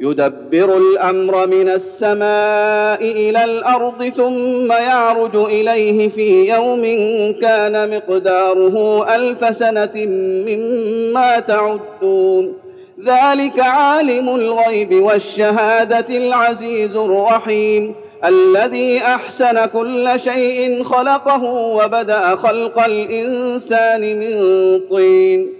يدبر الأمر من السماء إلى الأرض ثم يعرج إليه في يوم كان مقداره ألف سنة مما تعدون. ذلك عالم الغيب والشهادة العزيز الرحيم الذي أحسن كل شيء خلقه وبدأ خلق الإنسان من طين.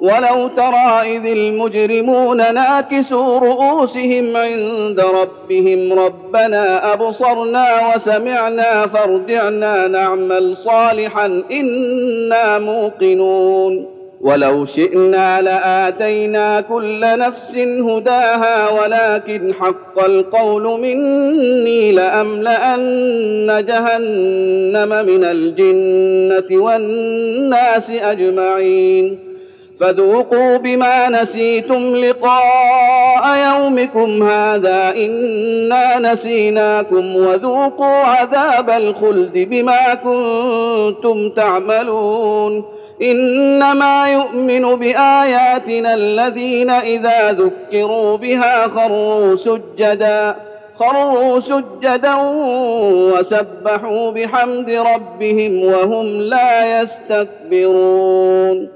ولو ترى إذ المجرمون ناكسوا رؤوسهم عند ربهم ربنا أبصرنا وسمعنا فارجعنا نعمل صالحا إنا موقنون. ولو شئنا لآتينا كل نفس هداها ولكن حق القول مني لأملأن جهنم من الجنة والناس أجمعين. فذوقوا بما نسيتم لقاء يومكم هذا إنا نسيناكم وذوقوا عذاب الخلد بما كنتم تعملون إنما يؤمن بآياتنا الذين إذا ذكروا بها خروا سجدا خروا سجدا وسبحوا بحمد ربهم وهم لا يستكبرون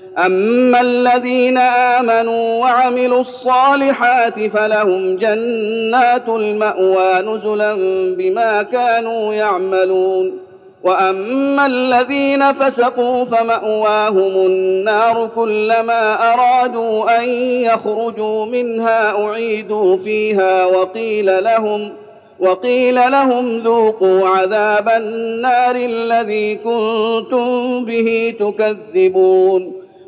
اما الذين امنوا وعملوا الصالحات فلهم جنات الماوى نزلا بما كانوا يعملون واما الذين فسقوا فماواهم النار كلما ارادوا ان يخرجوا منها اعيدوا فيها وقيل لهم وقيل لهم ذوقوا عذاب النار الذي كنتم به تكذبون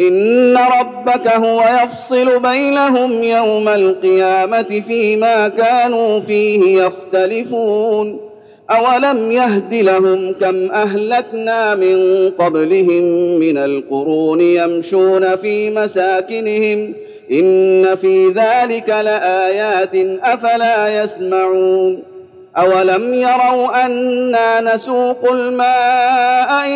ان ربك هو يفصل بينهم يوم القيامه فيما كانوا فيه يختلفون اولم يهد لهم كم اهلكنا من قبلهم من القرون يمشون في مساكنهم ان في ذلك لايات افلا يسمعون اولم يروا أنا نسوق الماء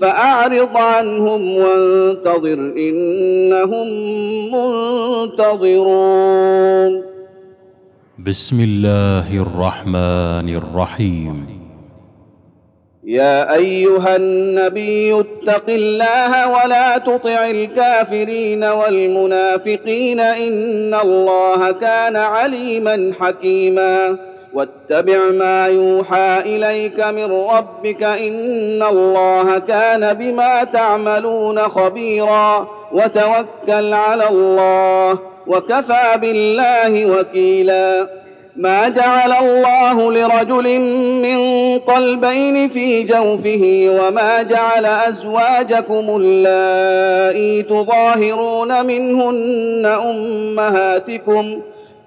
فأعرض عنهم وانتظر إنهم منتظرون. بسم الله الرحمن الرحيم. يا أيها النبي اتق الله ولا تطع الكافرين والمنافقين إن الله كان عليما حكيما. واتبع ما يوحى إليك من ربك إن الله كان بما تعملون خبيرا وتوكل على الله وكفى بالله وكيلا. ما جعل الله لرجل من قلبين في جوفه وما جعل أزواجكم اللائي تظاهرون منهن أمهاتكم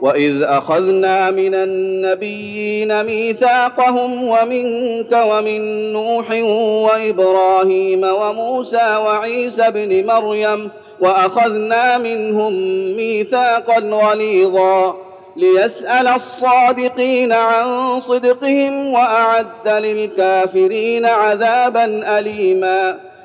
واذ اخذنا من النبيين ميثاقهم ومنك ومن نوح وابراهيم وموسى وعيسى ابن مريم واخذنا منهم ميثاقا غليظا ليسال الصادقين عن صدقهم واعد للكافرين عذابا اليما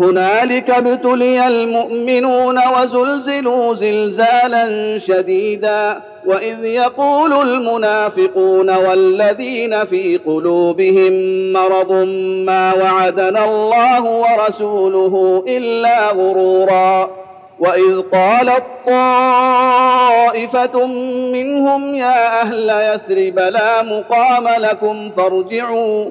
هنالك ابتلي المؤمنون وزلزلوا زلزالا شديدا وإذ يقول المنافقون والذين في قلوبهم مرض ما وعدنا الله ورسوله إلا غرورا وإذ قالت طائفة منهم يا أهل يثرب لا مقام لكم فارجعوا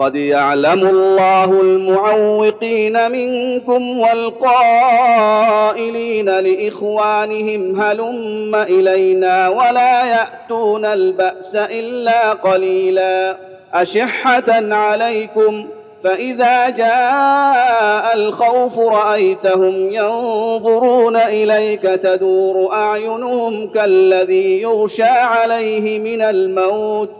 قد يعلم الله المعوقين منكم والقائلين لاخوانهم هلم الينا ولا ياتون الباس الا قليلا اشحه عليكم فاذا جاء الخوف رايتهم ينظرون اليك تدور اعينهم كالذي يغشى عليه من الموت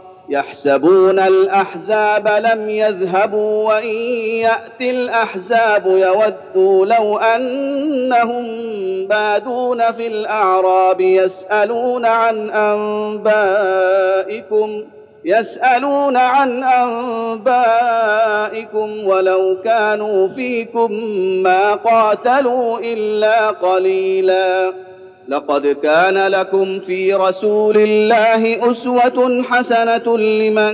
يحسبون الأحزاب لم يذهبوا وإن ياتي الأحزاب يودوا لو أنهم بادون في الأعراب يسألون عن أنبائكم يسألون عن أنبائكم ولو كانوا فيكم ما قاتلوا إلا قليلا. لقد كان لكم في رسول الله أسوة حسنة لمن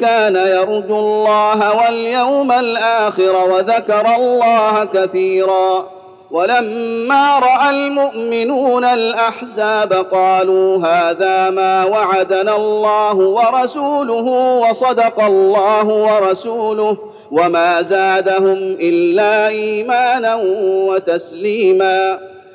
كان يرجو الله واليوم الآخر وذكر الله كثيرا ولما رأى المؤمنون الأحزاب قالوا هذا ما وعدنا الله ورسوله وصدق الله ورسوله وما زادهم إلا إيمانا وتسليما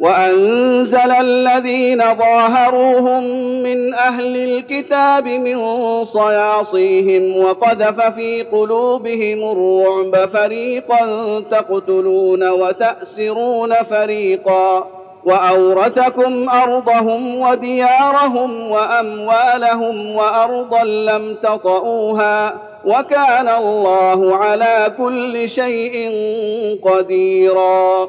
وأنزل الذين ظاهروهم من أهل الكتاب من صياصيهم وقذف في قلوبهم الرعب فريقا تقتلون وتأسرون فريقا وأورثكم أرضهم وديارهم وأموالهم وأرضا لم تطئوها وكان الله على كل شيء قديرا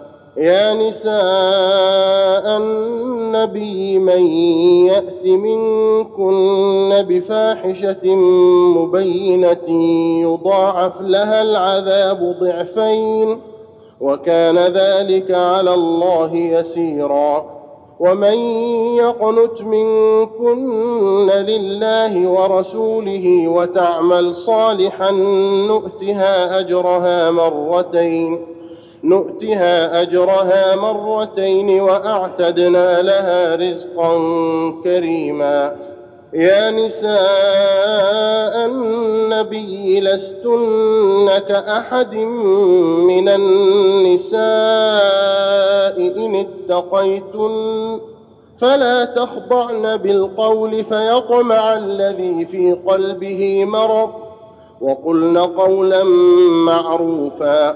يا نساء النبي من يأت منكن بفاحشة مبينة يضاعف لها العذاب ضعفين وكان ذلك على الله يسيرا ومن يقنت منكن لله ورسوله وتعمل صالحا نؤتها أجرها مرتين نؤتها أجرها مرتين وأعتدنا لها رزقا كريما. يا نساء النبي لستن كأحد من النساء إن اتقيتن فلا تخضعن بالقول فيطمع الذي في قلبه مرض. وقلن قولا معروفا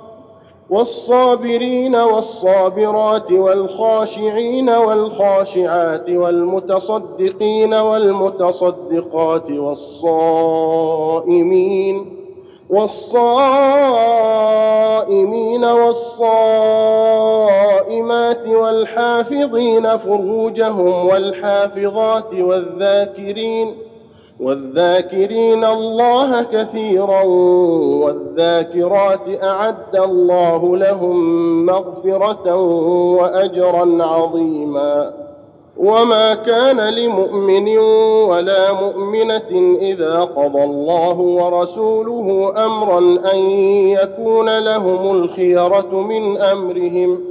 والصابرين والصابرات والخاشعين والخاشعات والمتصدقين والمتصدقات والصائمين والصائمين والصائمات والحافظين فروجهم والحافظات والذاكرين والذاكرين الله كثيرا والذاكرات أعد الله لهم مغفرة واجرا عظيما. وما كان لمؤمن ولا مؤمنة إذا قضى الله ورسوله امرا أن يكون لهم الخيرة من أمرهم.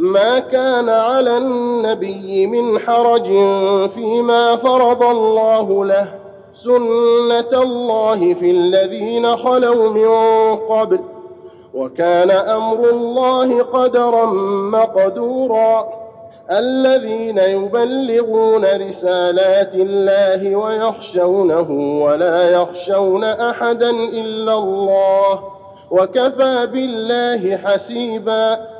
ما كان على النبي من حرج فيما فرض الله له سنة الله في الذين خلوا من قبل وكان أمر الله قدرا مقدورا. الذين يبلغون رسالات الله ويخشونه ولا يخشون أحدا إلا الله وكفى بالله حسيبا.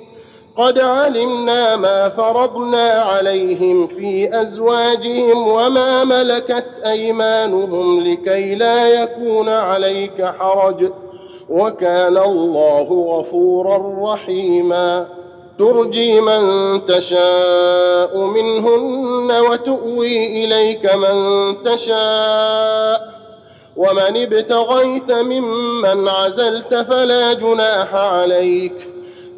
قد علمنا ما فرضنا عليهم في أزواجهم وما ملكت أيمانهم لكي لا يكون عليك حرج وكان الله غفورا رحيما. ترجي من تشاء منهن وتؤوي اليك من تشاء ومن ابتغيت ممن عزلت فلا جناح عليك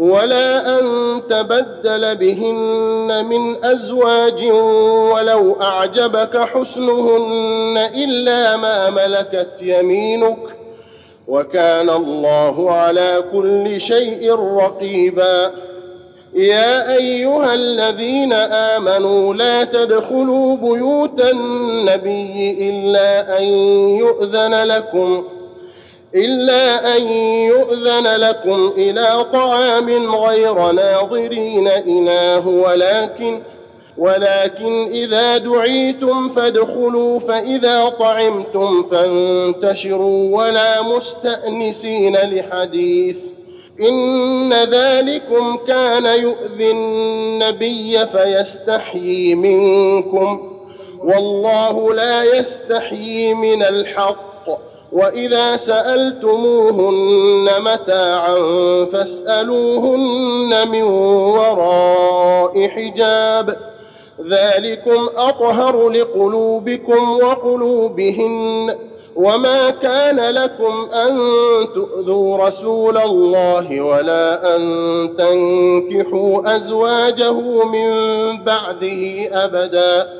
ولا أن تبدل بهن من أزواج ولو أعجبك حسنهن إلا ما ملكت يمينك وكان الله على كل شيء رقيبا. يا أيها الذين آمنوا لا تدخلوا بيوت النبي إلا أن يؤذن لكم إلا أن يؤذن لكم إلى طعام غير ناظرين إناه ولكن ولكن إذا دعيتم فادخلوا فإذا طعمتم فانتشروا ولا مستأنسين لحديث. إن ذلكم كان يؤذي النبي فيستحيي منكم والله لا يستحيي من الحق. وإذا سألتموهن متاعا فاسألوهن من وراء حجاب. ذلكم أطهر لقلوبكم وقلوبهن. وما كان لكم أن تؤذوا رسول الله ولا أن تنكحوا أزواجه من بعده ابدا.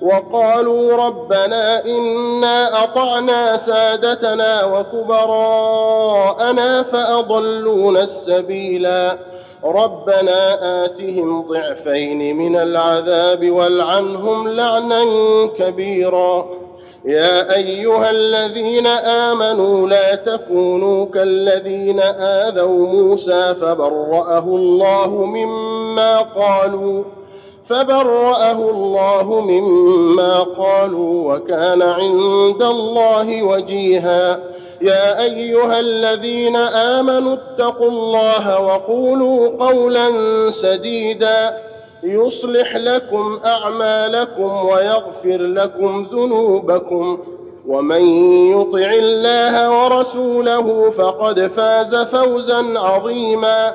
وقالوا ربنا إنا أطعنا سادتنا وكبراءنا فأضلونا السبيلا. ربنا آتهم ضعفين من العذاب والعنهم لعنا كبيرا. يا أيها الذين آمنوا لا تكونوا كالذين آذوا موسى فبرأه الله مما قالوا. فبرأه الله مما قالوا وكان عند الله وجيها. يا أيها الذين آمنوا اتقوا الله وقولوا قولا سديدا. يصلح لكم أعمالكم ويغفر لكم ذنوبكم. ومن يطع الله ورسوله فقد فاز فوزا عظيما.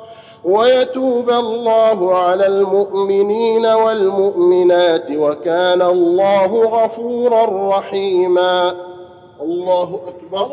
ويتوب الله على المؤمنين والمؤمنات وكان الله غفورا رحيما. الله أكبر.